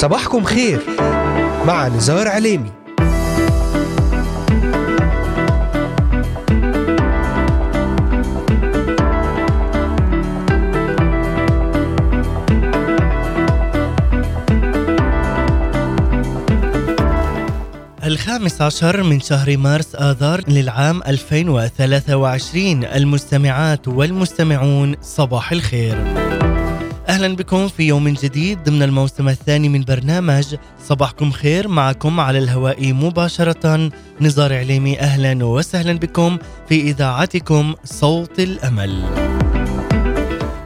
صباحكم خير. مع نزار عليمي. الخامس عشر من شهر مارس آذار للعام 2023 المستمعات والمستمعون صباح الخير. أهلا بكم في يوم جديد ضمن الموسم الثاني من برنامج صباحكم خير معكم على الهواء مباشرة. نزار عليمي أهلا وسهلا بكم في إذاعتكم صوت الأمل.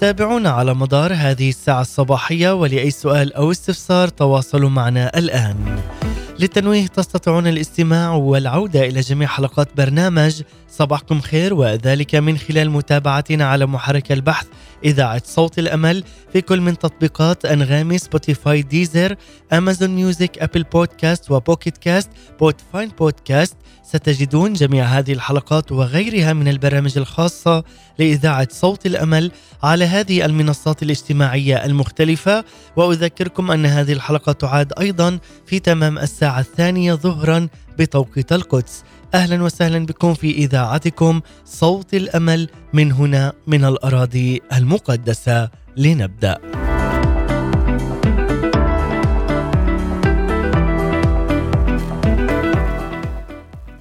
تابعونا على مدار هذه الساعة الصباحية ولأي سؤال أو استفسار تواصلوا معنا الآن. للتنويه تستطيعون الاستماع والعودة إلى جميع حلقات برنامج صباحكم خير وذلك من خلال متابعتنا على محرك البحث إذاعة صوت الأمل في كل من تطبيقات أنغامي Spotify Deezer Amazon Music Apple Podcast و Pocket Cast Podbean Podcast ستجدون جميع هذه الحلقات وغيرها من البرامج الخاصة لإذاعة صوت الأمل على هذه المنصات الاجتماعية المختلفة. وأذكركم أن هذه الحلقة تعاد أيضا في تمام الساعة الثانية ظهرا بتوقيت القدس. أهلا وسهلا بكم في إذاعتكم صوت الأمل من هنا من الأراضي المقدسة لنبدأ.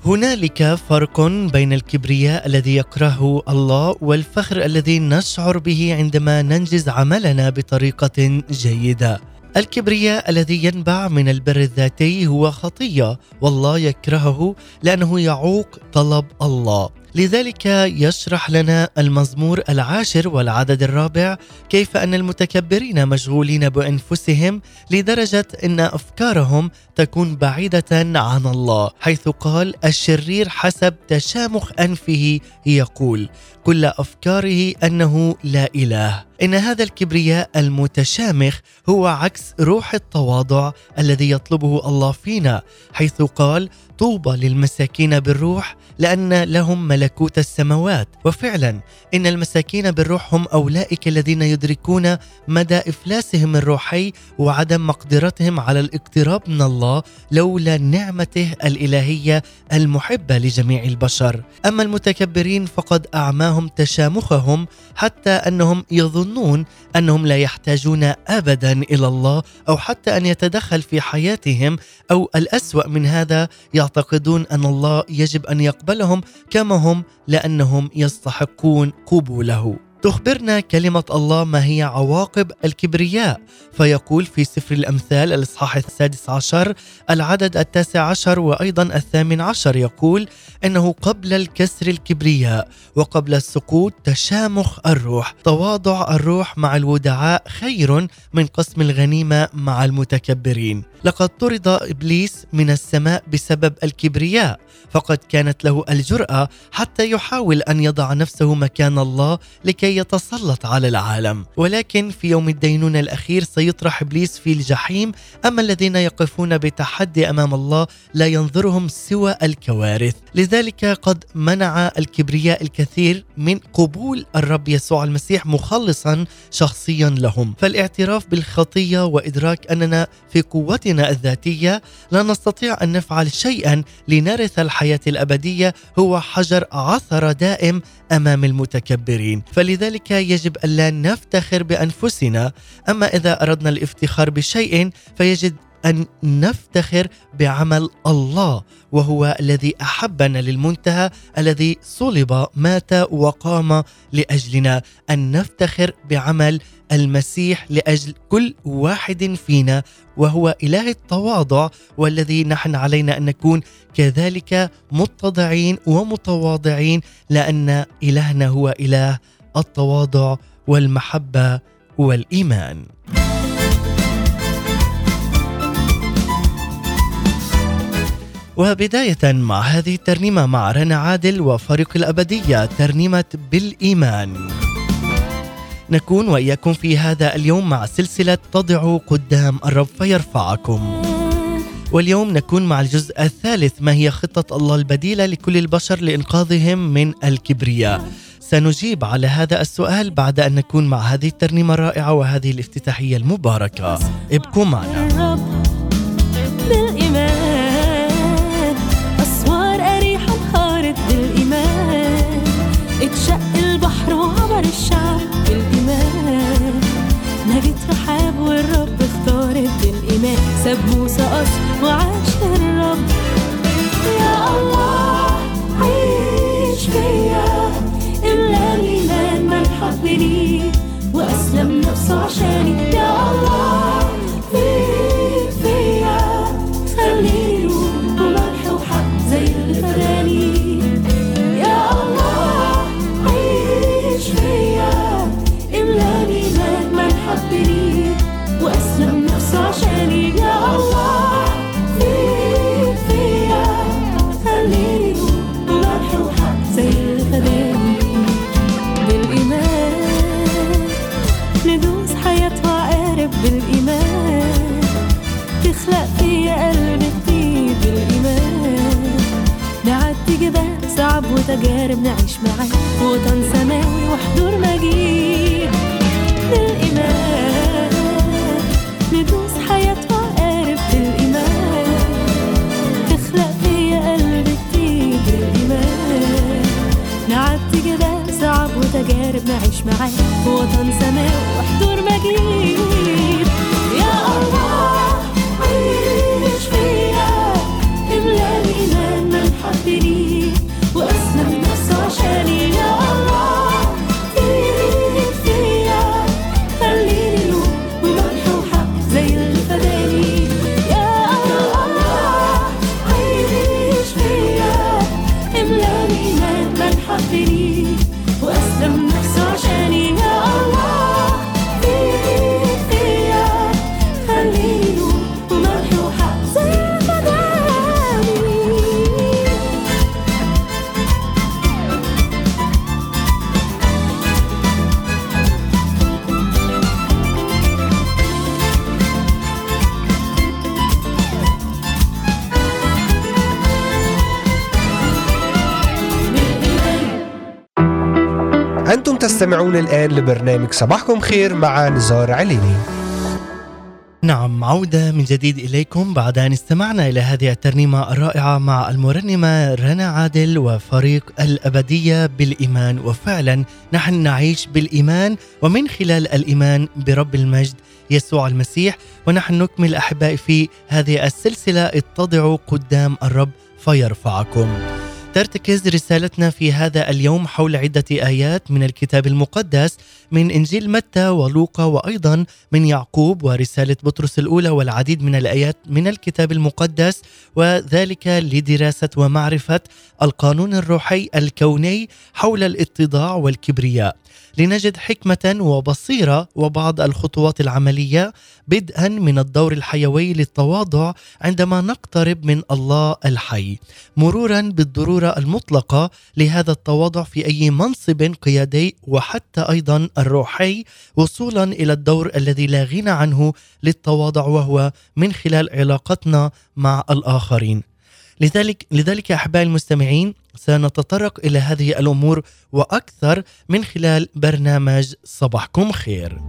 هنالك فرق بين الكبرياء الذي يكرهه الله والفخر الذي نشعر به عندما ننجز عملنا بطريقة جيدة. الكبرياء الذي ينبع من البر الذاتي هو خطية والله يكرهه لأنه يعوق طلب الله. لذلك يشرح لنا المزمور العاشر والعدد الرابع كيف أن المتكبرين مشغولين بأنفسهم لدرجة إن أفكارهم تكون بعيدة عن الله حيث قال الشرير حسب تشامخ أنفه يقول كل أفكاره أنه لا إله إن هذا الكبرياء المتشامخ هو عكس روح التواضع الذي يطلبه الله فينا حيث قال طوبى للمساكين بالروح لأن لهم ملكوت السماوات. وفعلا إن المساكين بالروح هم أولئك الذين يدركون مدى إفلاسهم الروحي وعدم مقدرتهم على الاقتراب من الله لولا نعمته الإلهية المحبة لجميع البشر. أما المتكبرين فقد أعماهم تشامخهم حتى أنهم يظنون أنهم لا يحتاجون ابدا إلى الله أو حتى أن يتدخل في حياتهم أو الأسوأ من هذا يعتقدون أن الله يجب أن يقبلهم كما هم لأنهم يستحقون قبوله. تخبرنا كلمة الله ما هي عواقب الكبرياء. فيقول في سفر الأمثال الإصحاح السادس عشر العدد التاسع عشر وأيضا الثامن عشر يقول إنه قبل الكسر الكبرياء وقبل السقوط تشامخ الروح. تواضع الروح مع الودعاء خير من قسم الغنيمة مع المتكبرين. لقد طرد إبليس من السماء بسبب الكبرياء فقد كانت له الجرأة حتى يحاول أن يضع نفسه مكان الله لكي يتسلط على العالم. ولكن في يوم الدينونة الأخير سيطرح إبليس في الجحيم أما الذين يقفون بتحدي أمام الله لا ينظرهم سوى الكوارث. لذلك قد منع الكبرياء الكثير من قبول الرب يسوع المسيح مخلصا شخصيا لهم. فالاعتراف بالخطية وإدراك أننا في قوتنا الذاتية لا نستطيع أن نفعل شيئا لنرث الحياة الأبدية هو حجر عثر دائم أمام المتكبرين. فلذلك يجب ألا نفتخر بأنفسنا. أما إذا أردنا الافتخار بشيء فيجب أن نفتخر بعمل الله وهو الذي أحبنا للمنتهى الذي صلب مات وقام لأجلنا أن نفتخر بعمل المسيح لأجل كل واحد فينا وهو إله التواضع والذي نحن علينا أن نكون كذلك متضعين ومتواضعين لأن إلهنا هو إله التواضع والمحبة والإيمان. وبداية مع هذه الترنيمة مع رنا عادل وفريق الأبدية ترنيمة بالإيمان. نكون وإياكم في هذا اليوم مع سلسلة تضع قدام الرب فيرفعكم. واليوم نكون مع الجزء الثالث ما هي خطة الله البديلة لكل البشر لإنقاذهم من الكبرياء. سنجيب على هذا السؤال بعد أن نكون مع هذه الترنيمة الرائعة وهذه الافتتاحية المباركة. ابقوا معنا. بالإيمان. حبني واسلم نفسه عشاني. يا الله. تستمعون الآن لبرنامج صباحكم خير مع نزار عليني. نعم عودة من جديد إليكم. بعد أن استمعنا إلى هذه الترنيمة الرائعة مع المرنمة رنا عادل وفريق الأبدية بالإيمان. وفعلا نحن نعيش بالإيمان ومن خلال الإيمان برب المجد يسوع المسيح. ونحن نكمل أحبائي في هذه السلسلة. اتضعوا قدام الرب فيرفعكم. ترتكز رسالتنا في هذا اليوم حول عدة آيات من الكتاب المقدس من إنجيل متى ولوقا وأيضا من يعقوب ورسالة بطرس الأولى والعديد من الآيات من الكتاب المقدس وذلك لدراسة ومعرفة القانون الروحي الكوني حول الاتضاع والكبرياء. لنجد حكمة وبصيرة وبعض الخطوات العملية بدءا من الدور الحيوي للتواضع عندما نقترب من الله الحي. مرورا بالضرورة المطلقة لهذا التواضع في أي منصب قيادي وحتى أيضا الروحي وصولا إلى الدور الذي لا غنى عنه للتواضع وهو من خلال علاقتنا مع الآخرين. لذلك لذلك أحبائي المستمعين سنتطرق إلى هذه الأمور وأكثر من خلال برنامج صباحكم خير.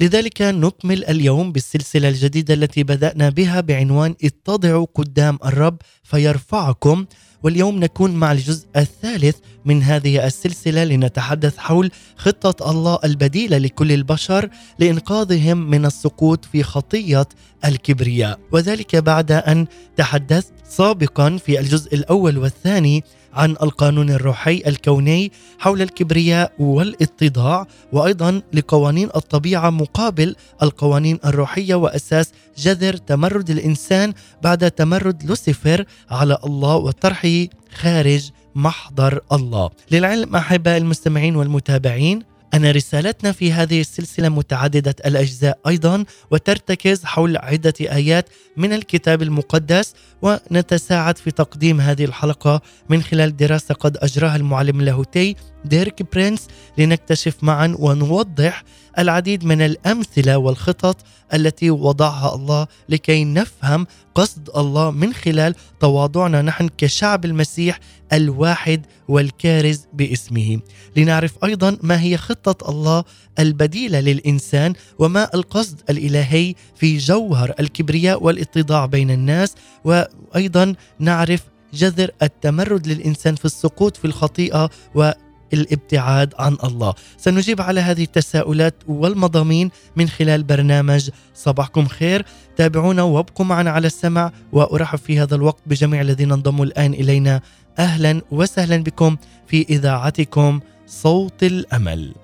لذلك نكمل اليوم بالسلسلة الجديدة التي بدأنا بها بعنوان اتضعوا قدام الرب فيرفعكم واليوم نكون مع الجزء الثالث من هذه السلسلة لنتحدث حول خطة الله البديلة لكل البشر لإنقاذهم من السقوط في خطية الكبرياء. وذلك بعد أن تحدثت سابقا في الجزء الأول والثاني عن القانون الروحي الكوني حول الكبرياء والاتضاع وأيضا لقوانين الطبيعة مقابل القوانين الروحية وأساس جذر تمرد الإنسان بعد تمرد لوسيفر على الله وطرحه خارج محضر الله. للعلم احباء المستمعين والمتابعين أن رسالتنا في هذه السلسلة متعددة الأجزاء أيضا وترتكز حول عدة آيات من الكتاب المقدس ونتساعد في تقديم هذه الحلقة من خلال دراسة قد أجراها المعلم اللاهوتي ديريك برينس لنكتشف معا ونوضح العديد من الأمثلة والخطط التي وضعها الله لكي نفهم قصد الله من خلال تواضعنا نحن كشعب المسيح الواحد والكارز باسمه. لنعرف أيضا ما هي خطة الله البديلة للإنسان وما القصد الإلهي في جوهر الكبرياء والاتضاع بين الناس وأيضا نعرف جذر التمرد للإنسان في السقوط في الخطيئة و الابتعاد عن الله. سنجيب على هذه التساؤلات والمضامين من خلال برنامج صباحكم خير. تابعونا وابقوا معنا على السمع وأرحب في هذا الوقت بجميع الذين انضموا الآن إلينا. أهلا وسهلا بكم في إذاعتكم صوت الأمل.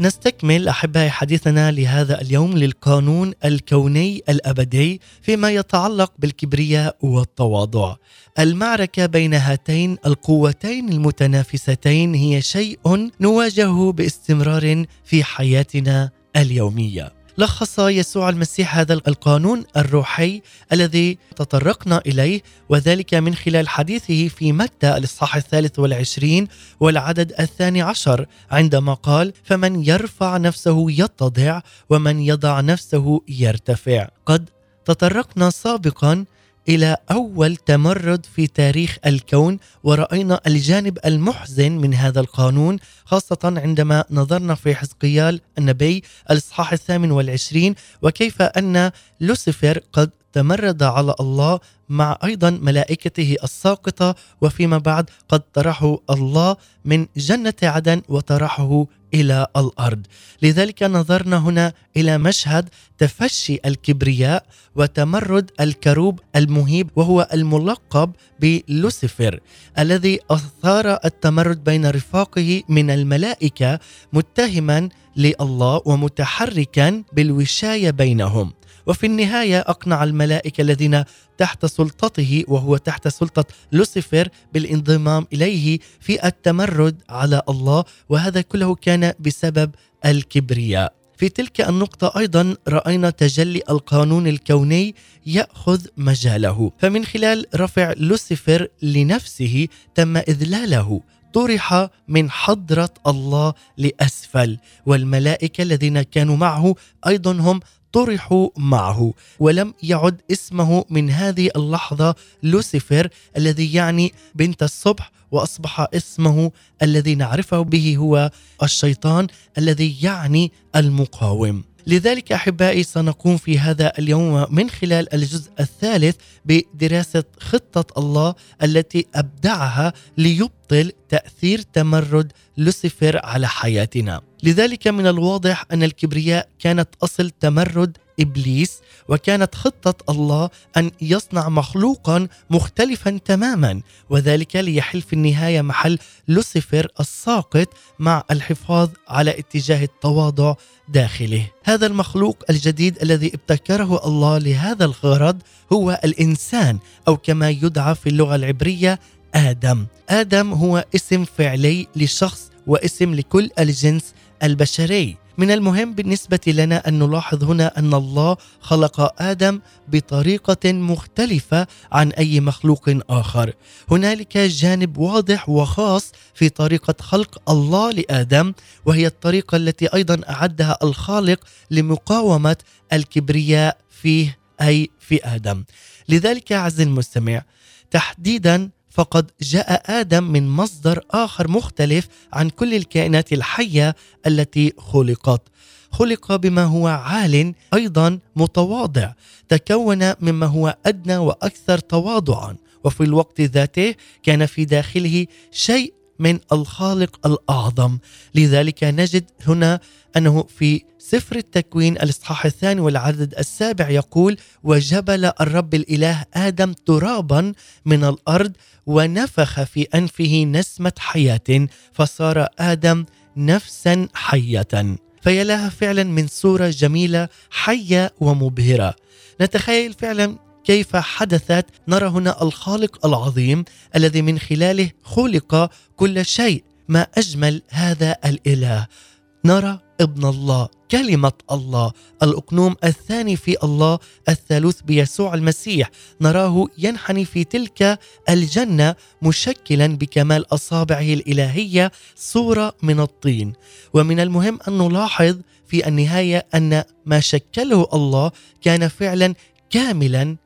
نستكمل أحبائي حديثنا لهذا اليوم للقانون الكوني الأبدي فيما يتعلق بالكبرياء والتواضع. المعركة بين هاتين القوتين المتنافستين هي شيء نواجهه باستمرار في حياتنا اليومية. لخص يسوع المسيح هذا القانون الروحي الذي تطرقنا إليه وذلك من خلال حديثه في متى الإصحاح الثالث والعشرين والعدد الثاني عشر عندما قال فمن يرفع نفسه يتضع ومن يضع نفسه يرتفع. قد تطرقنا سابقا إلى أول تمرد في تاريخ الكون ورأينا الجانب المحزن من هذا القانون خاصة عندما نظرنا في حزقيال النبي الإصحاح الثامن والعشرين وكيف أن لوسيفر قد تمرد على الله مع أيضا ملائكته الساقطة وفيما بعد قد طرحه الله من جنة عدن وطرحه إلى الأرض. لذلك نظرنا هنا إلى مشهد تفشي الكبرياء وتمرد الكروب المهيب وهو الملقب بلوسيفر الذي أثار التمرد بين رفاقه من الملائكة متهما لله ومتحركا بالوشاية بينهم. وفي النهاية أقنع الملائكة الذين تحت سلطته وهو تحت سلطة لوسيفر بالانضمام إليه في التمرد على الله وهذا كله كان بسبب الكبرياء. في تلك النقطة أيضا رأينا تجلي القانون الكوني يأخذ مجاله. فمن خلال رفع لوسيفر لنفسه تم إذلاله. طرح من حضرة الله لأسفل والملائكة الذين كانوا معه أيضا هم طرحوا معه ولم يعد اسمه من هذه اللحظة لوسيفر الذي يعني بنت الصبح وأصبح اسمه الذي نعرفه به هو الشيطان الذي يعني المقاوم. لذلك أحبائي سنقوم في هذا اليوم من خلال الجزء الثالث بدراسة خطة الله التي أبدعها ليبطل تأثير تمرد لوسيفر على حياتنا. لذلك من الواضح أن الكبرياء كانت أصل تمرد إبليس وكانت خطة الله أن يصنع مخلوقا مختلفا تماما وذلك ليحل في النهاية محل لوسيفر الساقط مع الحفاظ على اتجاه التواضع داخله. هذا المخلوق الجديد الذي ابتكره الله لهذا الغرض هو الإنسان أو كما يدعى في اللغة العبرية آدم. آدم هو اسم فعلي لشخص واسم لكل الجنس البشري. من المهم بالنسبة لنا أن نلاحظ هنا أن الله خلق آدم بطريقة مختلفة عن أي مخلوق آخر. هنالك جانب واضح وخاص في طريقة خلق الله لآدم وهي الطريقة التي أيضا أعدها الخالق لمقاومة الكبرياء فيه أي في آدم. لذلك عز المستمع تحديدا فقد جاء آدم من مصدر آخر مختلف عن كل الكائنات الحية التي خلقت. خلق بما هو عال أيضا متواضع تكون مما هو أدنى وأكثر تواضعا. وفي الوقت ذاته كان في داخله شيء من الخالق الأعظم. لذلك نجد هنا أنه في سفر التكوين الإصحاح الثاني والعدد السابع يقول وجبل الرب الإله آدم ترابا من الأرض ونفخ في أنفه نسمة حياة فصار آدم نفسا حية. فيا لها فعلا من صورة جميلة حية ومبهرة. نتخيل فعلا كيف حدثت؟ نرى هنا الخالق العظيم الذي من خلاله خلق كل شيء. ما أجمل هذا الإله. نرى ابن الله كلمة الله. الأقنوم الثاني في الله الثالوث بيسوع المسيح. نراه ينحني في تلك الجنة مشكلا بكمال أصابعه الإلهية صورة من الطين. ومن المهم أن نلاحظ في النهاية أن ما شكله الله كان فعلا كاملا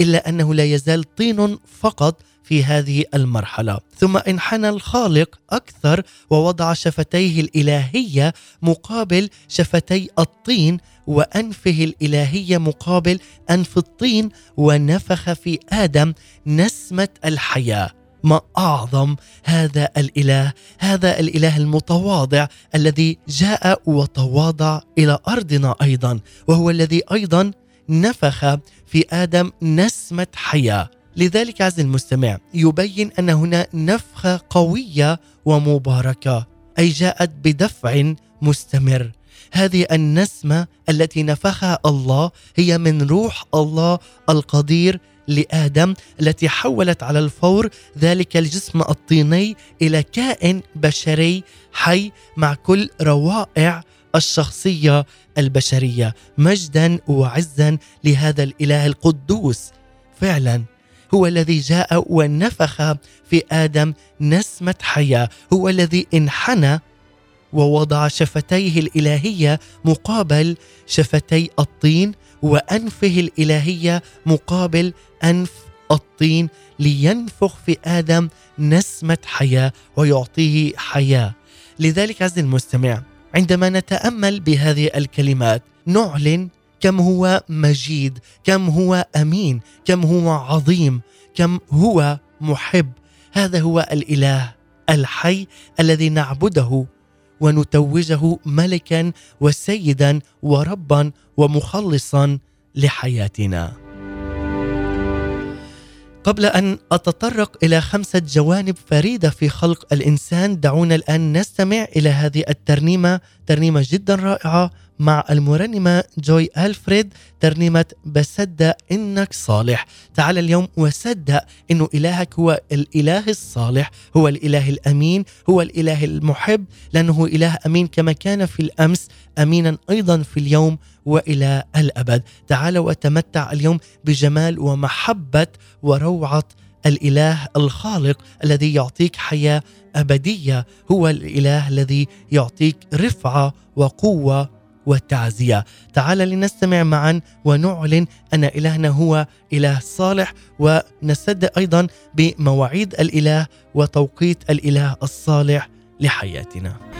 إلا أنه لا يزال طين فقط في هذه المرحلة. ثم انحنى الخالق أكثر ووضع شفتيه الإلهية مقابل شفتي الطين وأنفه الإلهية مقابل أنف الطين ونفخ في آدم نسمة الحياة. ما أعظم هذا الإله هذا الإله المتواضع الذي جاء وتواضع إلى أرضنا أيضا وهو الذي أيضا نفخ في آدم نسمة حياة. لذلك عز المستمع يبين أن هنا نفخة قوية ومباركة أي جاءت بدفع مستمر. هذه النسمة التي نفخها الله هي من روح الله القدير لآدم التي حولت على الفور ذلك الجسم الطيني إلى كائن بشري حي مع كل روائع الشخصية البشرية مجدا وعزا لهذا الإله القدوس. فعلا هو الذي جاء ونفخ في آدم نسمة حياة هو الذي انحنى ووضع شفتيه الإلهية مقابل شفتي الطين وأنفه الإلهية مقابل أنف الطين لينفخ في آدم نسمة حياة ويعطيه حياة. لذلك عز المستمع عندما نتأمل بهذه الكلمات نعلن كم هو مجيد كم هو أمين كم هو عظيم كم هو محب. هذا هو الإله الحي الذي نعبده ونتوجه ملكا وسيدا وربا ومخلصا لحياتنا. قبل أن أتطرق إلى خمسة جوانب فريدة في خلق الإنسان دعونا الآن نستمع إلى هذه الترنيمة ترنيمة جدا رائعة مع المرنمة جوي ألفريد ترنيمة بصدق إنك صالح. تعال اليوم وصدق انه إلهك هو الإله الصالح هو الإله الأمين هو الإله المحب. لأنه إله أمين كما كان في الأمس امينا أيضا في اليوم. وإلى الأبد. تعال وتمتع اليوم بجمال ومحبة وروعة الإله الخالق الذي يعطيك حياة أبدية. هو الإله الذي يعطيك رفعة وقوة والتعزيه تعال لنستمع معا ونعلن أن إلهنا هو إله صالح ونصدق أيضا بمواعيد الإله وتوقيت الإله الصالح لحياتنا.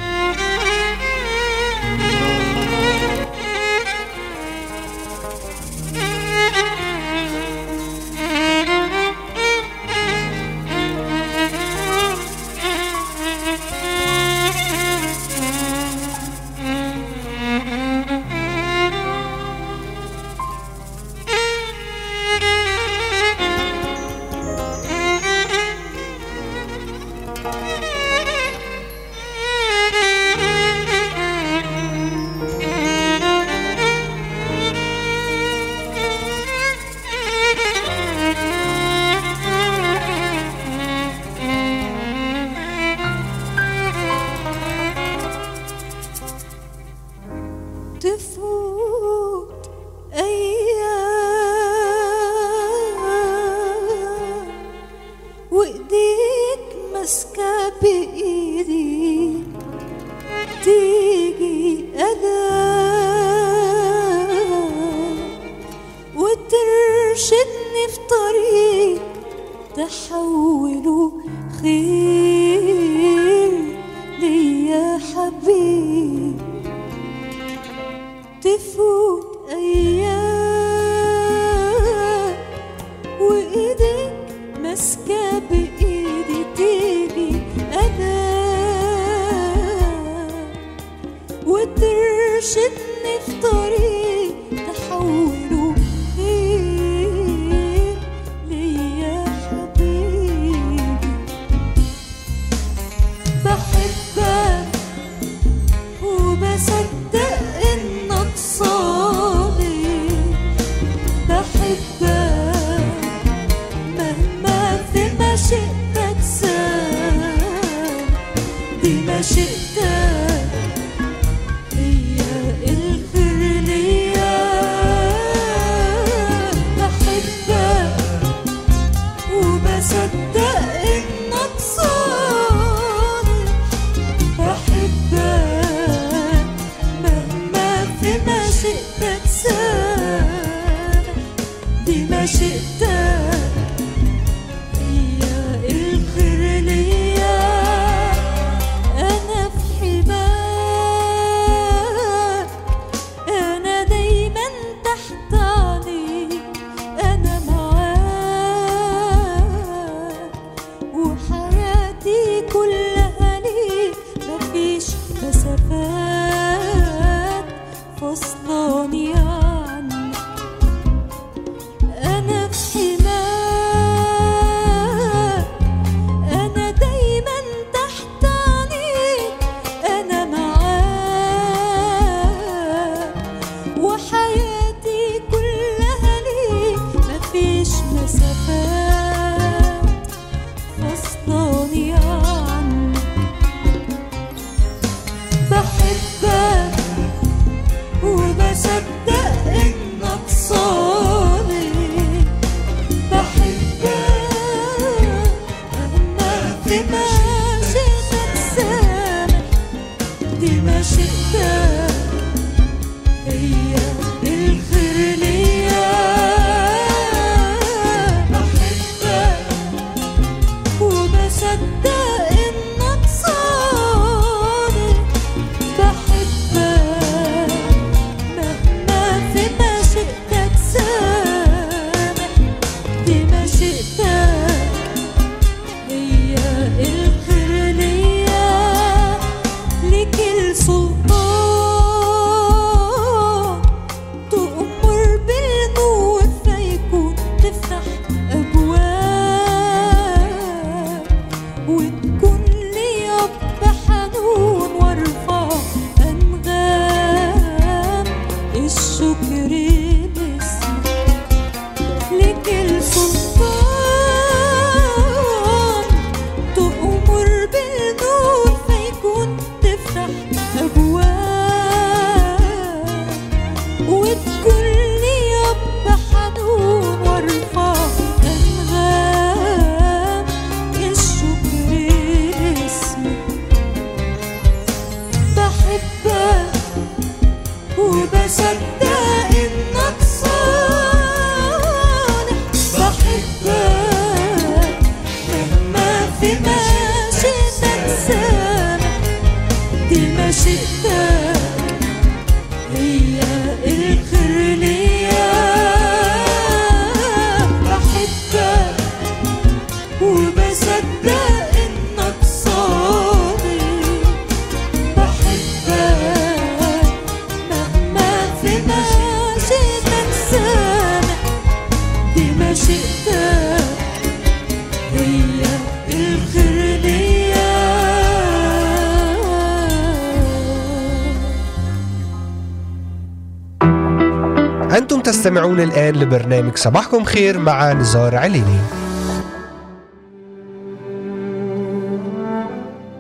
لبرنامج صباحكم خير مع نزار عليني.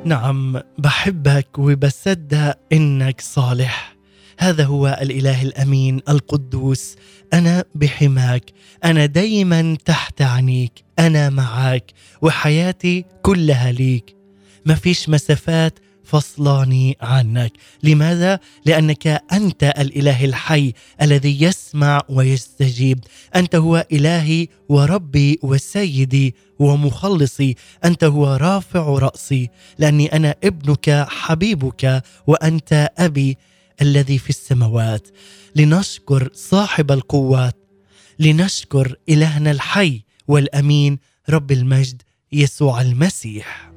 نعم بحبك وبصدق إنك صالح. هذا هو الإله الأمين القدوس. أنا بحماك. أنا دايما تحت عنيك. أنا معاك. وحياتي كلها ليك. مفيش مسافات فصلاني عنك. لماذا؟ لأنك أنت الإله الحي الذي يسمع ويستجيب. أنت هو إلهي وربي وسيدي ومخلصي. أنت هو رافع رأسي. لأني أنا ابنك حبيبك وأنت أبي الذي في السماوات. لنشكر صاحب القوات. لنشكر إلهنا الحي والأمين رب المجد يسوع المسيح.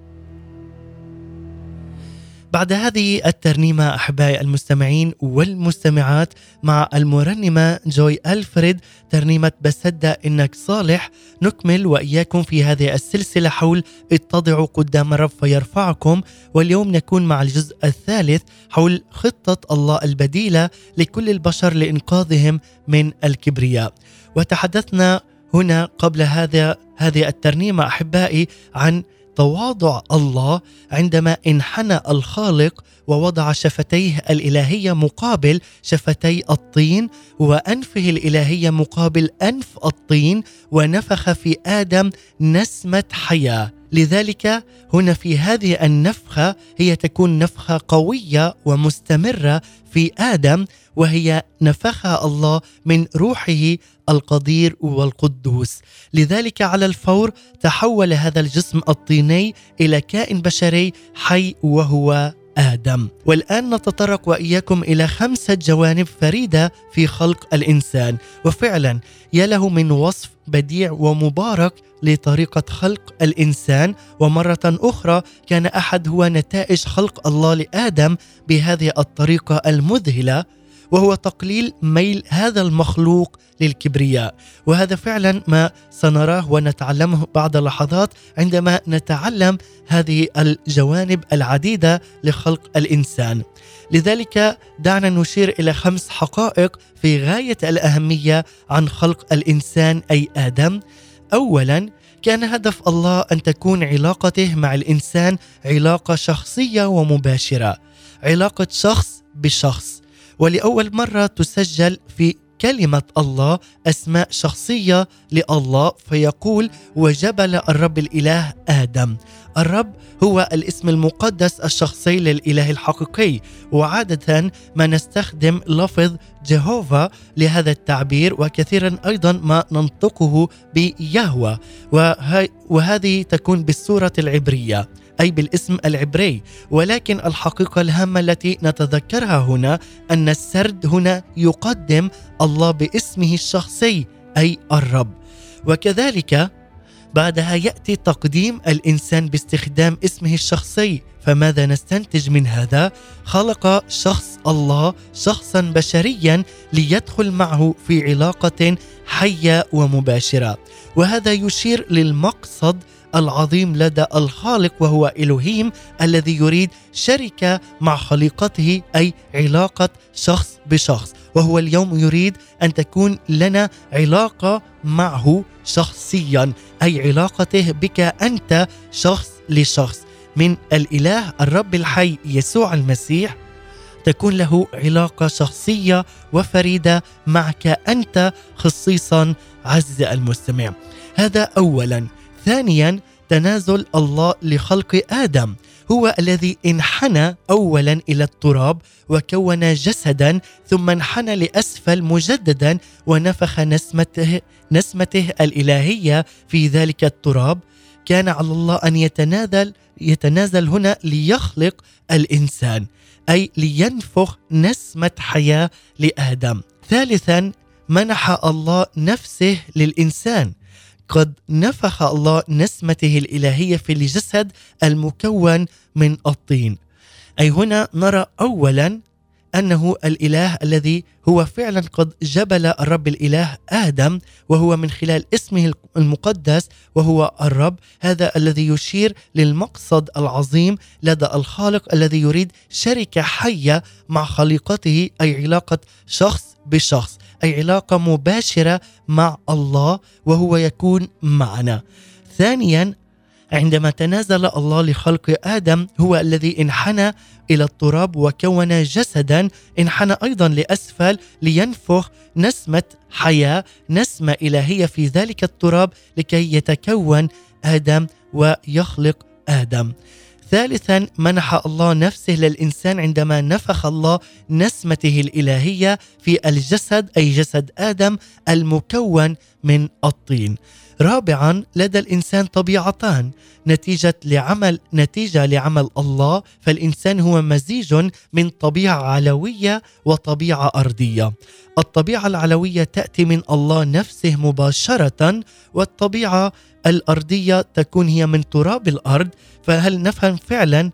بعد هذه الترنيمة أحبائي المستمعين والمستمعات مع المرنمة جوي ألفريد ترنيمة بصدق إنك صالح. نكمل وإياكم في هذه السلسلة حول اتضعوا قدام الرب فيرفعكم. واليوم نكون مع الجزء الثالث حول خطة الله البديلة لكل البشر لإنقاذهم من الكبرياء. وتحدثنا هنا قبل هذا هذه الترنيمة أحبائي عن تواضع الله عندما انحنى الخالق ووضع شفتيه الإلهية مقابل شفتي الطين وأنفه الإلهية مقابل أنف الطين ونفخ في آدم نسمة حياة. لذلك هنا في هذه النفخة هي تكون نفخة قوية ومستمرة في آدم وهي نفخها الله من روحه القدير والقدوس. لذلك على الفور تحول هذا الجسم الطيني إلى كائن بشري حي وهو آدم. والآن نتطرق وإياكم إلى خمسه جوانب فريدة في خلق الإنسان. وفعلا يا له من وصف بديع ومبارك لطريقة خلق الإنسان. ومرة أخرى كان أحد هو نتائج خلق الله لآدم بهذه الطريقة المذهلة. وهو تقليل ميل هذا المخلوق للكبرياء. وهذا فعلا ما سنراه ونتعلمه بعد لحظات عندما نتعلم هذه الجوانب العديدة لخلق الإنسان. لذلك دعنا نشير إلى خمس حقائق في غاية الأهمية عن خلق الإنسان أي آدم. اولا كان هدف الله أن تكون علاقته مع الإنسان علاقة شخصية ومباشرة. علاقة شخص بشخص. ولأول مرة تسجل في كلمة الله أسماء شخصية لله فيقول وجبل الرب الإله آدم. الرب هو الاسم المقدس الشخصي للإله الحقيقي وعادة ما نستخدم لفظ جهوفا لهذا التعبير وكثيرا أيضا ما ننطقه بيهوى. وهذه تكون بالصورة العبرية. أي بالاسم العبري ولكن الحقيقة الهامة التي نتذكرها هنا أن السرد هنا يقدم الله باسمه الشخصي أي الرب. وكذلك بعدها يأتي تقديم الإنسان باستخدام اسمه الشخصي. فماذا نستنتج من هذا؟ خلق شخص الله شخصا بشريا ليدخل معه في علاقة حية ومباشرة. وهذا يشير للمقصد العظيم لدى الخالق وهو الوهيم الذي يريد شركة مع خليقته أي علاقة شخص بشخص. وهو اليوم يريد أن تكون لنا علاقة معه شخصيا أي علاقته بك أنت شخص لشخص. من الإله الرب الحي يسوع المسيح تكون له علاقة شخصية وفريدة معك أنت خصيصا عز المستمع. هذا اولا. ثانيا تنازل الله لخلق آدم. هو الذي انحنى اولا إلى التراب وكون جسدا ثم انحنى لأسفل مجددا ونفخ نسمته نسمته الإلهية في ذلك التراب. كان على الله أن يتنازل يتنازل هنا ليخلق الإنسان أي لينفخ نسمة حياة لآدم. ثالثا منح الله نفسه للإنسان. قد نفخ الله نسمته الإلهية في الجسد المكون من الطين. أي هنا نرى اولا أنه الإله الذي هو فعلا قد جبل الرب الإله آدم وهو من خلال اسمه المقدس وهو الرب هذا الذي يشير للمقصد العظيم لدى الخالق الذي يريد شركة حية مع خليقته أي علاقة شخص بشخص. أي علاقة مباشرة مع الله وهو يكون معنا. ثانيا عندما تنازل الله لخلق آدم هو الذي انحنى إلى التراب وكون جسدا انحنى أيضا لأسفل لينفخ نسمة حياة نسمة إلهية في ذلك التراب لكي يتكون آدم ويخلق آدم. ثالثا منح الله نفسه للإنسان عندما نفخ الله نسمته الإلهية في الجسد أي جسد آدم المكون من الطين. رابعا لدى الإنسان طبيعتان نتيجة لعمل نتيجة لعمل الله فالإنسان هو مزيج من طبيعة علوية وطبيعة أرضية. الطبيعة العلوية تأتي من الله نفسه مباشرة والطبيعة الأرضية تكون هي من تراب الأرض فهل نفهم فعلا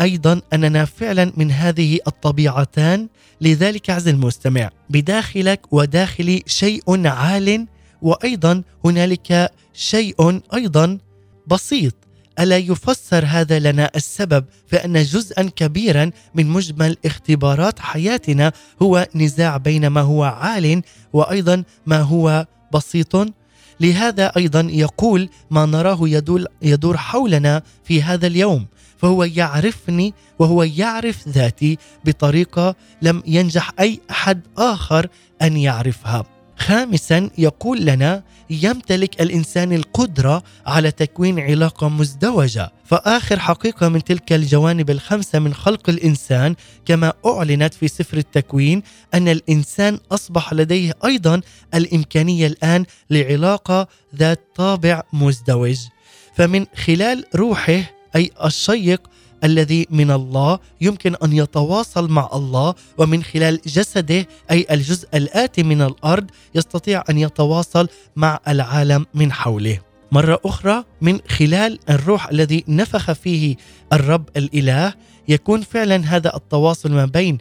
أيضا أننا فعلا من هذه الطبيعتان؟ لذلك عز المستمع بداخلك وداخلي شيء عال وأيضا هنالك شيء أيضا بسيط. ألا يفسر هذا لنا السبب فان جزءا كبيرا من مجمل اختبارات حياتنا هو نزاع بين ما هو عال وأيضا ما هو بسيط؟ لهذا أيضا يقول ما نراه يدور يدور حولنا في هذا اليوم فهو يعرفني وهو يعرف ذاتي بطريقة لم ينجح أي أحد آخر أن يعرفها. خامسا يقول لنا يمتلك الإنسان القدرة على تكوين علاقة مزدوجة. فآخر حقيقة من تلك الجوانب الخمسة من خلق الإنسان كما أعلنت في سفر التكوين أن الإنسان أصبح لديه أيضا الإمكانية الآن لعلاقة ذات طابع مزدوج. فمن خلال روحه أي الشيق الذي من الله يمكن أن يتواصل مع الله ومن خلال جسده أي الجزء الآتي من الأرض يستطيع أن يتواصل مع العالم من حوله. مرة أخرى من خلال الروح الذي نفخ فيه الرب الإله يكون فعلا هذا التواصل ما بين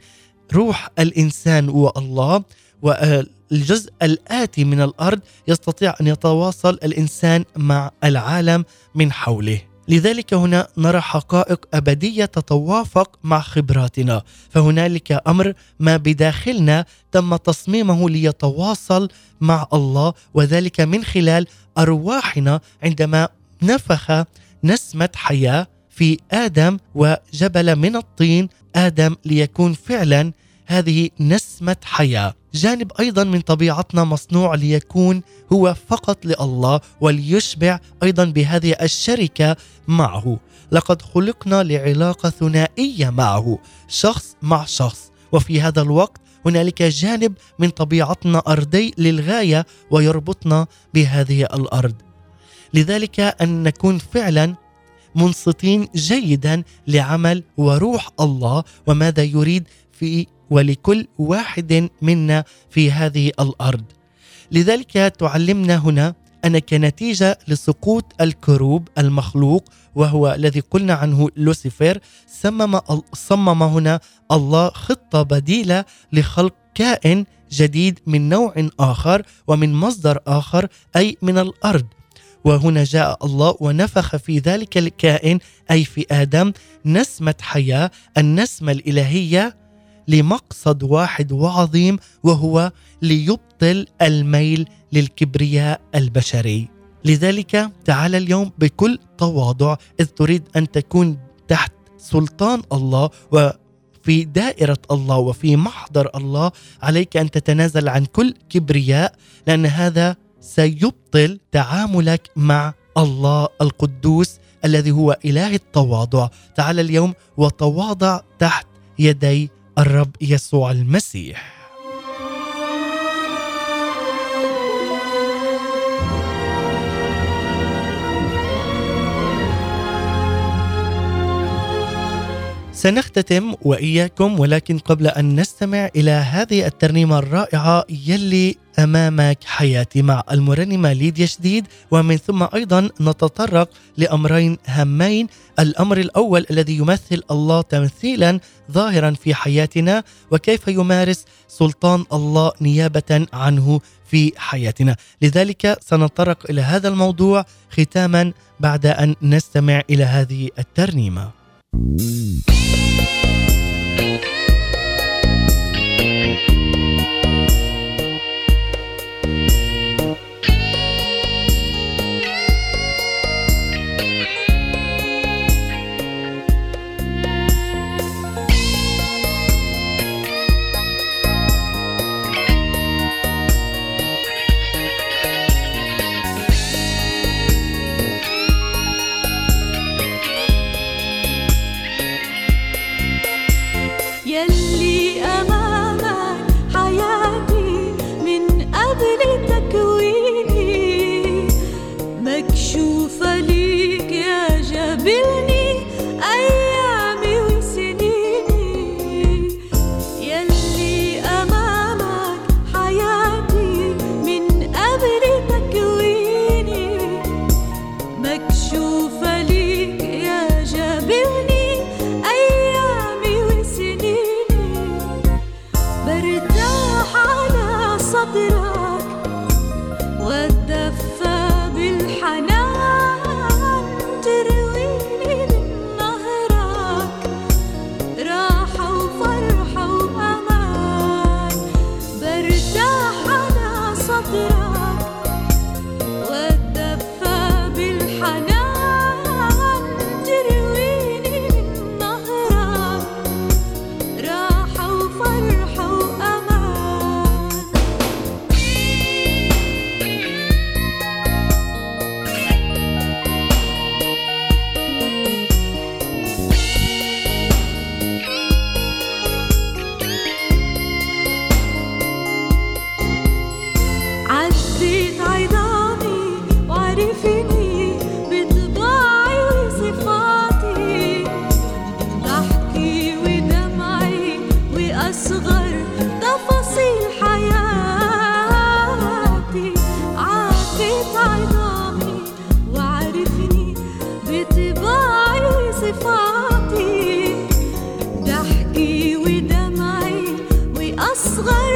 روح الإنسان والله والجزء الآتي من الأرض يستطيع أن يتواصل الإنسان مع العالم من حوله. لذلك هنا نرى حقائق أبدية تتوافق مع خبراتنا. فهنالك أمر ما بداخلنا تم تصميمه ليتواصل مع الله وذلك من خلال أرواحنا عندما نفخ نسمة حياة في آدم وجبل من الطين. آدم ليكون فعلا هذه نسمة حياة. جانب أيضا من طبيعتنا مصنوع ليكون هو فقط لله وليشبع أيضا بهذه الشركة معه. لقد خلقنا لعلاقة ثنائية معه شخص مع شخص. وفي هذا الوقت هنالك جانب من طبيعتنا أرضي للغاية ويربطنا بهذه الأرض. لذلك أن نكون فعلا منصتين جيدا لعمل وروح الله وماذا يريد؟ في ولكل واحد منا في هذه الأرض. لذلك تعلمنا هنا أن كنتيجة لسقوط الكروب المخلوق وهو الذي قلنا عنه لوسيفر صمم صمم هنا الله خطة بديلة لخلق كائن جديد من نوع آخر ومن مصدر آخر أي من الأرض وهنا جاء الله ونفخ في ذلك الكائن أي في آدم نسمة حياة النسمة الإلهية لمقصد واحد وعظيم وهو ليبطل الميل للكبرياء البشري. لذلك تعال اليوم بكل تواضع إذ تريد أن تكون تحت سلطان الله وفي دائرة الله وفي محضر الله عليك أن تتنازل عن كل كبرياء لأن هذا سيبطل تعاملك مع الله القدوس الذي هو إله التواضع. تعال اليوم وتواضع تحت يدي الرب يسوع المسيح. سنختتم وإياكم ولكن قبل أن نستمع إلى هذه الترنيمة الرائعة يلي أمامك حياتي مع المرنمة ليديا شديد ومن ثم أيضا نتطرق لأمرين هامين. الأمر الأول الذي يمثل الله تمثيلا ظاهرا في حياتنا وكيف يمارس سلطان الله نيابة عنه في حياتنا. لذلك سنتطرق إلى هذا الموضوع ختاما بعد أن نستمع إلى هذه الترنيمة. Mm. make sure 爱。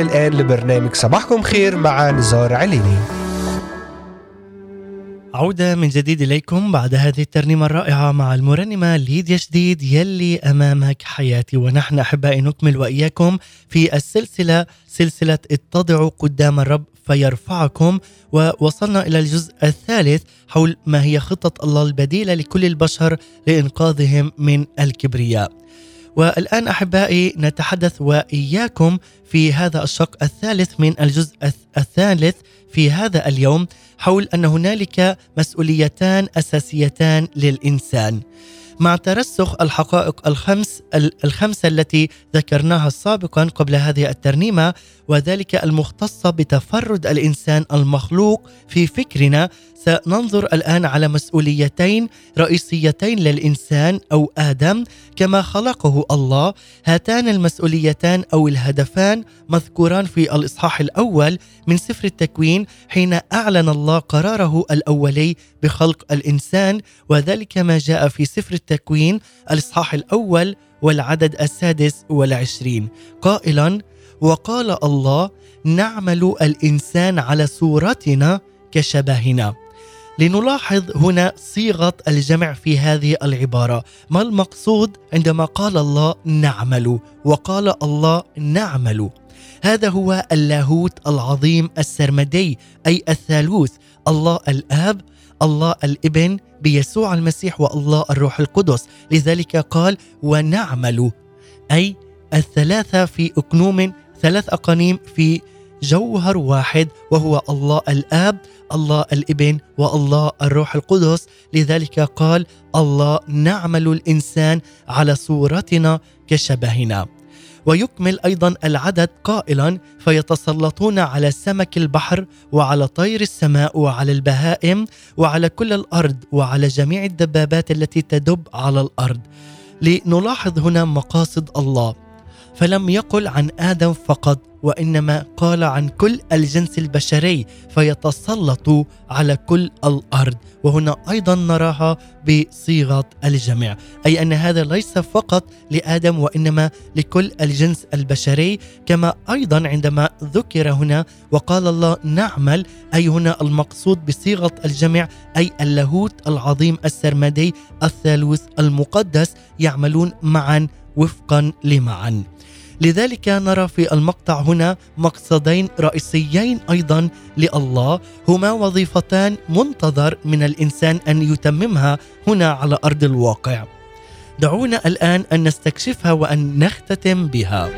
الآن لبرنامج صباحكم خير مع نزار عليني. عودة من جديد إليكم بعد هذه الترنيمة الرائعة مع المرنمة ليديا جديد يلي أمامك حياتي. ونحن أحبائي نكمل وإياكم في السلسلة سلسلة اتضعوا قدام الرب فيرفعكم. ووصلنا إلى الجزء الثالث حول ما هي خطة الله البديلة لكل البشر لإنقاذهم من الكبرياء. والآن أحبائي نتحدث وإياكم في هذا الشق الثالث من الجزء الث- الثالث في هذا اليوم حول أن هنالك مسؤوليتان أساسيتان للإنسان. مع ترسخ الحقائق الخمس ال- الخمسة التي ذكرناها سابقا قبل هذه الترنيمة وذلك المختصة بتفرد الإنسان المخلوق في فكرنا. سننظر الآن على مسؤوليتين رئيسيتين للإنسان أو آدم كما خلقه الله. هاتان المسؤوليتان أو الهدفان مذكوران في الإصحاح الأول من سفر التكوين حين أعلن الله قراره الأولي بخلق الإنسان وذلك ما جاء في سفر التكوين الإصحاح الأول والعدد السادس والعشرين. قائلا وقال الله نعمل الإنسان على صورتنا كشبهنا. لنلاحظ هنا صيغة الجمع في هذه العبارة. ما المقصود عندما قال الله نعمل وقال الله نعمل هذا هو اللاهوت العظيم السرمدي أي الثالوث. الله الآب الله الإبن بيسوع المسيح والله الروح القدس. لذلك قال ونعمل. أي الثلاثة في اكنوم ثلاث أقانيم في جوهر واحد وهو الله الآب الله الإبن والله الروح القدس. لذلك قال الله نعمل الإنسان على صورتنا كشبهنا. ويكمل أيضا العدد قائلا فيتسلطون على سمك البحر وعلى طير السماء وعلى البهائم وعلى كل الأرض وعلى جميع الدبابات التي تدب على الأرض. لنلاحظ هنا مقاصد الله. فلم يقل عن آدم فقط وإنما قال عن كل الجنس البشري فيتسلط على كل الأرض. وهنا أيضا نراها بصيغة الجمع أي أن هذا ليس فقط لآدم وإنما لكل الجنس البشري كما أيضا عندما ذكر هنا وقال الله نعمل أي هنا المقصود بصيغة الجمع أي اللاهوت العظيم السرمدي الثالوث المقدس يعملون معا وفقا لمعا. لذلك نرى في المقطع هنا مقصدين رئيسيين أيضا لله هما وظيفتان منتظر من الإنسان أن يتممها هنا على أرض الواقع. دعونا الآن أن نستكشفها وأن نختتم بها.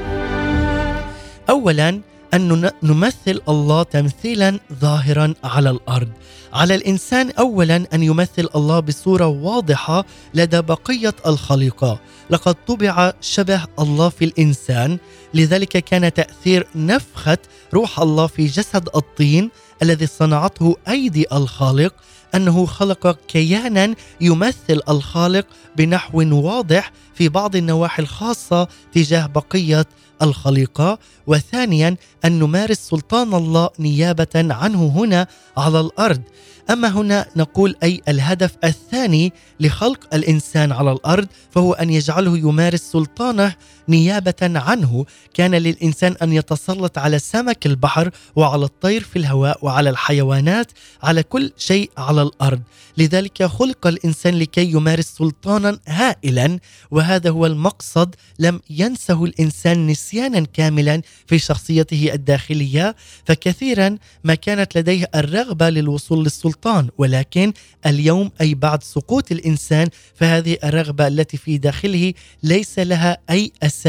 اولا أن نمثل الله تمثيلا ظاهرا على الأرض. على الإنسان اولا أن يمثل الله بصورة واضحة لدى بقية الخليقة. لقد طبع شبه الله في الإنسان لذلك كان تأثير نفخة روح الله في جسد الطين الذي صنعته أيدي الخالق أنه خلق كيانا يمثل الخالق بنحو واضح في بعض النواحي الخاصة تجاه بقية الخليقة. وثانيا أن نمارس سلطان الله نيابة عنه هنا على الأرض. أما هنا نقول أي الهدف الثاني لخلق الإنسان على الأرض فهو أن يجعله يمارس سلطانه نيابة عنه كان للإنسان أن يتسلط على سمك البحر وعلى الطير في الهواء وعلى الحيوانات على كل شيء على الأرض. لذلك خلق الإنسان لكي يمارس سلطانا هائلا وهذا هو المقصد. لم ينسه الإنسان نسيانا كاملا في شخصيته الداخلية فكثيرا ما كانت لديه الرغبة للوصول للسلطان. ولكن اليوم أي بعد سقوط الإنسان فهذه الرغبة التي في داخله ليس لها أي أساس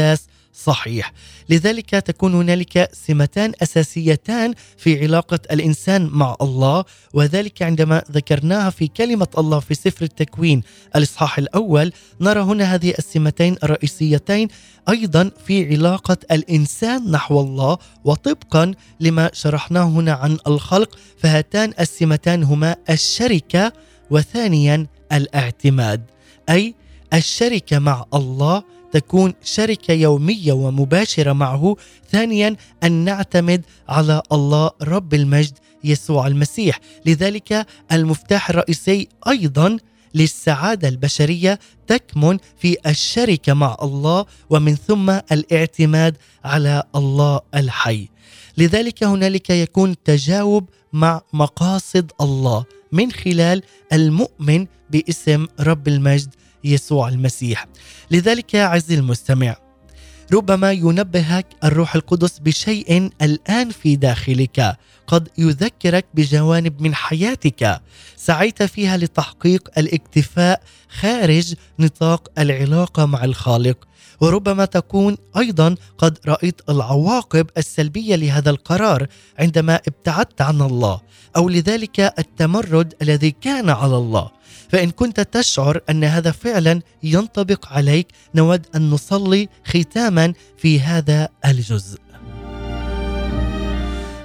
صحيح. لذلك تكون هنالك سمتان أساسيتان في علاقة الإنسان مع الله وذلك عندما ذكرناها في كلمة الله في سفر التكوين الإصحاح الأول نرى هنا هذه السمتين الرئيسيتين أيضا في علاقة الإنسان نحو الله وطبقا لما شرحناه هنا عن الخلق فهاتان السمتان هما الشركة وثانيا الاعتماد أي الشركة مع الله تكون شركة يومية ومباشرة معه. ثانيا أن نعتمد على الله رب المجد يسوع المسيح. لذلك المفتاح الرئيسي أيضا للسعادة البشرية تكمن في الشركة مع الله ومن ثم الاعتماد على الله الحي. لذلك هنالك يكون تجاوب مع مقاصد الله من خلال المؤمن باسم رب المجد يسوع المسيح. لذلك عزيزي المستمع ربما ينبهك الروح القدس بشيء الآن في داخلك قد يذكرك بجوانب من حياتك. سعيت فيها لتحقيق الاكتفاء خارج نطاق العلاقة مع الخالق. وربما تكون أيضا قد رأيت العواقب السلبية لهذا القرار عندما ابتعدت عن الله أو لذلك التمرد الذي كان على الله. فإن كنت تشعر أن هذا فعلا ينطبق عليك نود أن نصلي ختاما في هذا الجزء.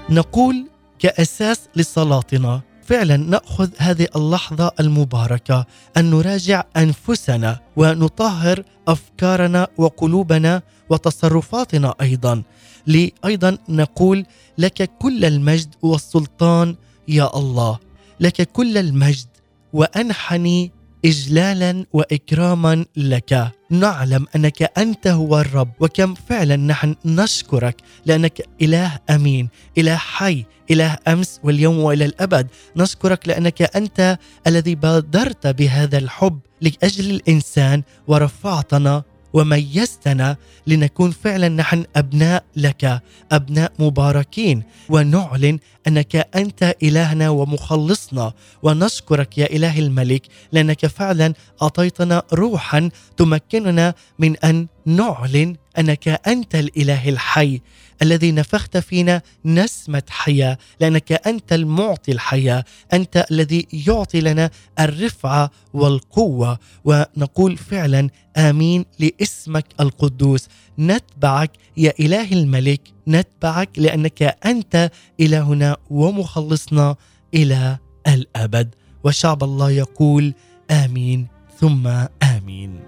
نقول كأساس لصلاتنا فعلا نأخذ هذه اللحظة المباركة أن نراجع أنفسنا ونطهر أفكارنا وقلوبنا وتصرفاتنا أيضا. لايضا نقول لك كل المجد والسلطان يا الله. لك كل المجد وأنحني اجلالا واكراما لك. نعلم أنك أنت هو الرب وكم فعلا نحن نشكرك لأنك إله أمين إله حي إله أمس واليوم وإلى الأبد. نشكرك لأنك أنت الذي بادرت بهذا الحب لأجل الإنسان ورفعتنا وميزتنا لنكون فعلا نحن أبناء لك أبناء مباركين. ونعلن أنك أنت إلهنا ومخلصنا. ونشكرك يا إله الملك لأنك فعلا أعطيتنا روحا تمكننا من أن نعلن أنك أنت الإله الحي. الذي نفخت فينا نسمة حياة لأنك أنت المعطي الحياة أنت الذي يعطي لنا الرفعة والقوة. ونقول فعلا آمين لاسمك القدوس. نتبعك يا اله الملك نتبعك لأنك أنت إلهنا ومخلصنا إلى الأبد. وشعب الله يقول آمين ثم آمين.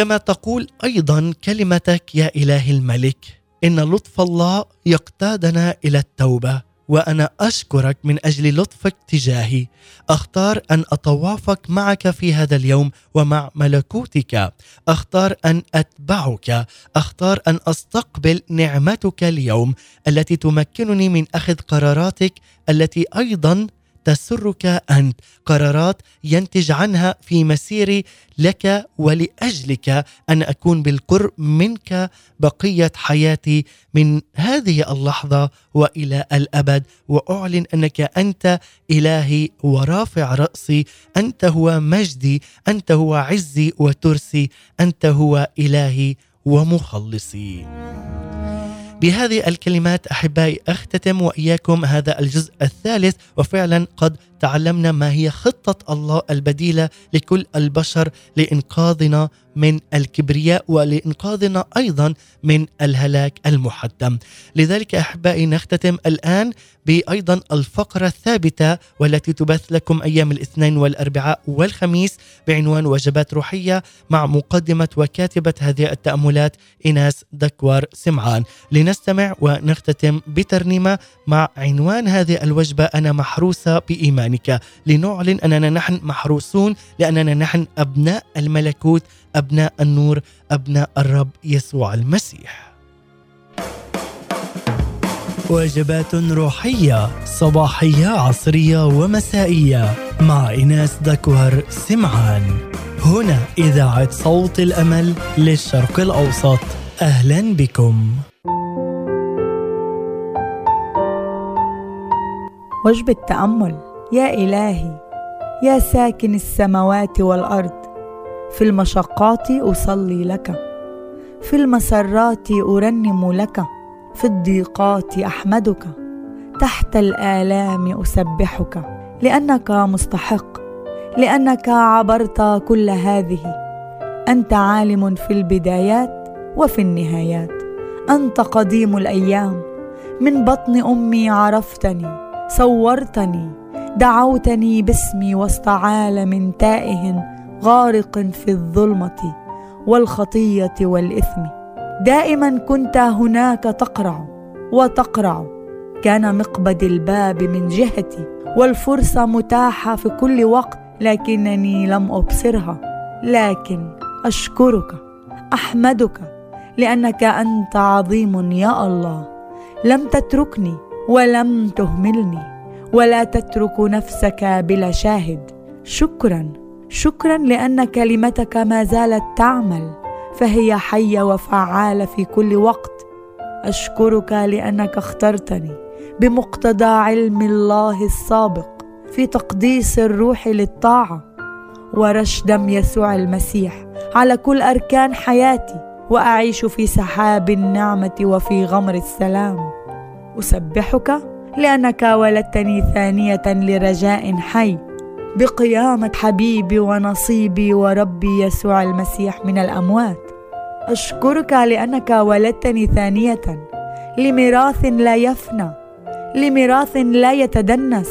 كما تقول أيضا كلمتك يا إله الملك. إن لطف الله يقتادنا إلى التوبة وأنا أشكرك من أجل لطفك تجاهي. أختار أن أتوافق معك في هذا اليوم ومع ملكوتك. أختار أن أتبعك. أختار أن أستقبل نعمتك اليوم التي تمكنني من أخذ قراراتك التي أيضا تسرك أنت. قرارات ينتج عنها في مسيري لك ولأجلك أن أكون بالقرب منك بقية حياتي من هذه اللحظة وإلى الأبد. وأعلن أنك أنت إلهي ورافع رأسي. أنت هو مجدي أنت هو عزي وترسي. أنت هو إلهي ومخلصي. بهذه الكلمات أحبائي أختتم وإياكم هذا الجزء الثالث وفعلا قد تعلمنا ما هي خطة الله البديلة لكل البشر لإنقاذنا من الكبرياء ولإنقاذنا أيضا من الهلاك المحتم. لذلك أحبائي نختتم الآن بايضا الفقرة الثابتة والتي تبث لكم أيام الاثنين والأربعاء والخميس بعنوان وجبات روحية مع مقدمة وكاتبة هذه التأملات ايناس دكوار سمعان. لنستمع ونختتم بترنيمة مع عنوان هذه الوجبة أنا محروسة بايمانك لنعلن أننا نحن محروسون لأننا نحن أبناء الملكوت أبناء النور أبناء الرب يسوع المسيح. وجبات روحية صباحية عصرية ومسائية مع ايناس دكوهر سمعان. هنا إذاعة صوت الأمل للشرق الأوسط. أهلا بكم. وجبة تأمل يا إلهي يا ساكن السماوات والأرض في المشقات أصلي لك في المسرات أرنم لك في الضيقات أحمدك تحت الآلام أسبحك لأنك مستحق لأنك عبرت كل هذه أنت عالم في البدايات وفي النهايات أنت قديم الأيام من بطن أمي عرفتني صورتني دعوتني باسمي وسط عالم تائه غارق في الظلمة والخطية والإثم. دائما كنت هناك تقرع وتقرع. كان مقبض الباب من جهتي والفرصة متاحة في كل وقت لكنني لم أبصرها. لكن أشكرك أحمدك لأنك أنت عظيم يا الله. لم تتركني ولم تهملني. ولا تترك نفسك بلا شاهد. شكرا. شكرا لأن كلمتك ما زالت تعمل فهي حية وفعالة في كل وقت. أشكرك لأنك اخترتني بمقتضى علم الله السابق في تقديس الروح للطاعة ورش دم يسوع المسيح على كل أركان حياتي وأعيش في سحاب النعمة وفي غمر السلام. أسبحك لأنك ولدتني ثانية لرجاء حي. بقيامة حبيبي ونصيبي وربي يسوع المسيح من الأموات. أشكرك لأنك ولدتني ثانية لميراث لا يفنى لميراث لا يتدنس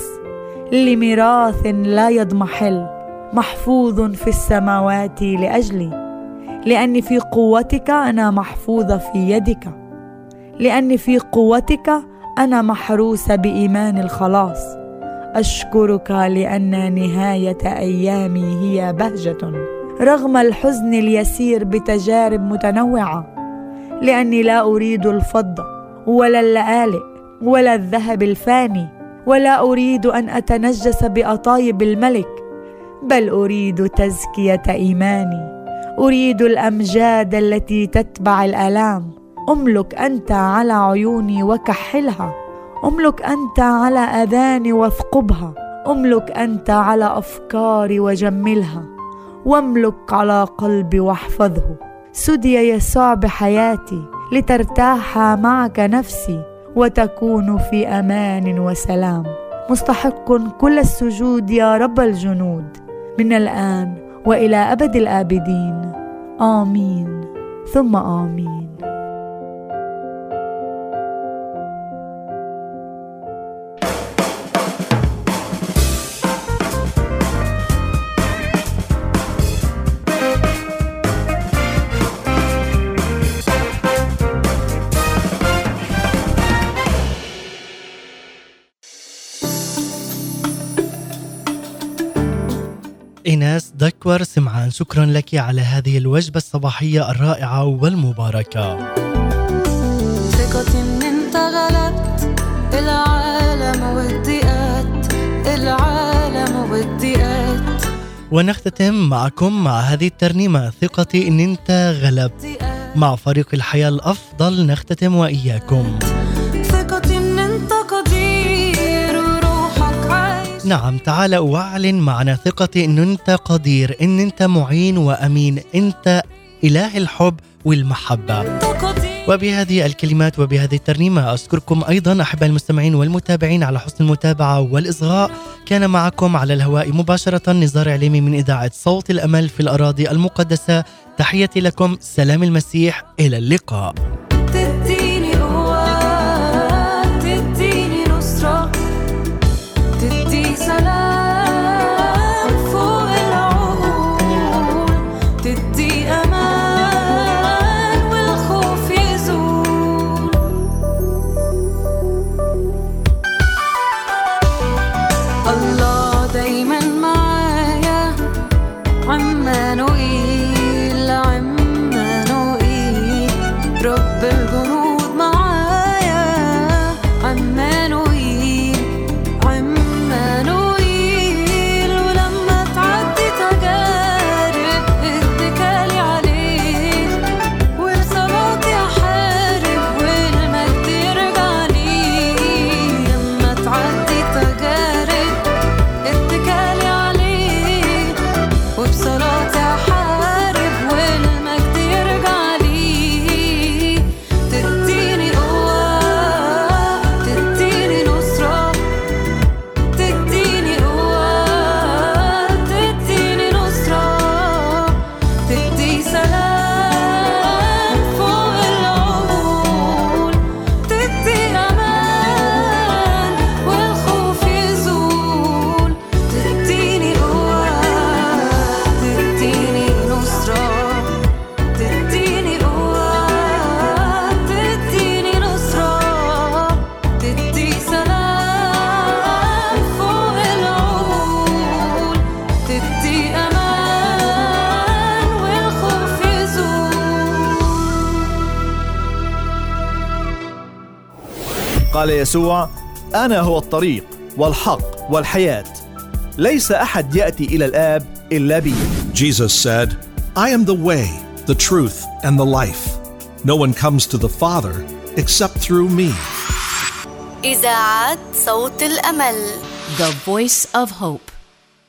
لميراث لا يضمحل محفوظ في السماوات لأجلي. لأني في قوتك أنا محفوظه في يدك. لأني في قوتك أنا محروسه بإيمان الخلاص. أشكرك لأن نهاية أيامي هي بهجة رغم الحزن اليسير بتجارب متنوعة. لأني لا أريد الفضه ولا اللآلئ ولا الذهب الفاني ولا أريد أن أتنجس بأطايب الملك بل أريد تزكية إيماني. أريد الأمجاد التي تتبع الآلام. أملك أنت على عيوني وكحلها. أملك أنت على اذاني واثقبها. أملك أنت على أفكاري وجملها. واملك على قلبي واحفظه. سدي يسوع بحياتي لترتاح معك نفسي وتكون في أمان وسلام. مستحق كل السجود يا رب الجنود. من الآن وإلى أبد الآبدين. آمين. ثم آمين. دكور سمعان شكرا لك على هذه الوجبة الصباحية الرائعة والمباركة. ثقة ان انت غلبت العالم والضيقات العالم ونختتم معكم مع هذه الترنيمة ثقتي إن أنت غلبت. مع فريق الحياة الأفضل نختتم وإياكم. ثقتي ان انت قدير نعم تعال واعلن معنا ثقتي. إن أنت قدير إن أنت معين وأمين أنت إله الحب قدير وبهذه الكلمات وبهذه الترنيمة أشكركم أيضا أحباء المستمعين والمتابعين على حسن المتابعة والإصغاء. كان معكم على الهواء مباشرة نزار عليمي من إذاعة صوت الأمل في الأراضي المقدسة. تحياتي لكم. سلام المسيح. إلى اللقاء. عمانوئيل رب قال يسوع أنا هو الطريق والحق والحياة ليس احد ياتي إلى الاب الا بي Jesus said, I am the way, the truth, and the life. No one comes to the Father except through me. إذاعة صوت الأمل The Voice of Hope.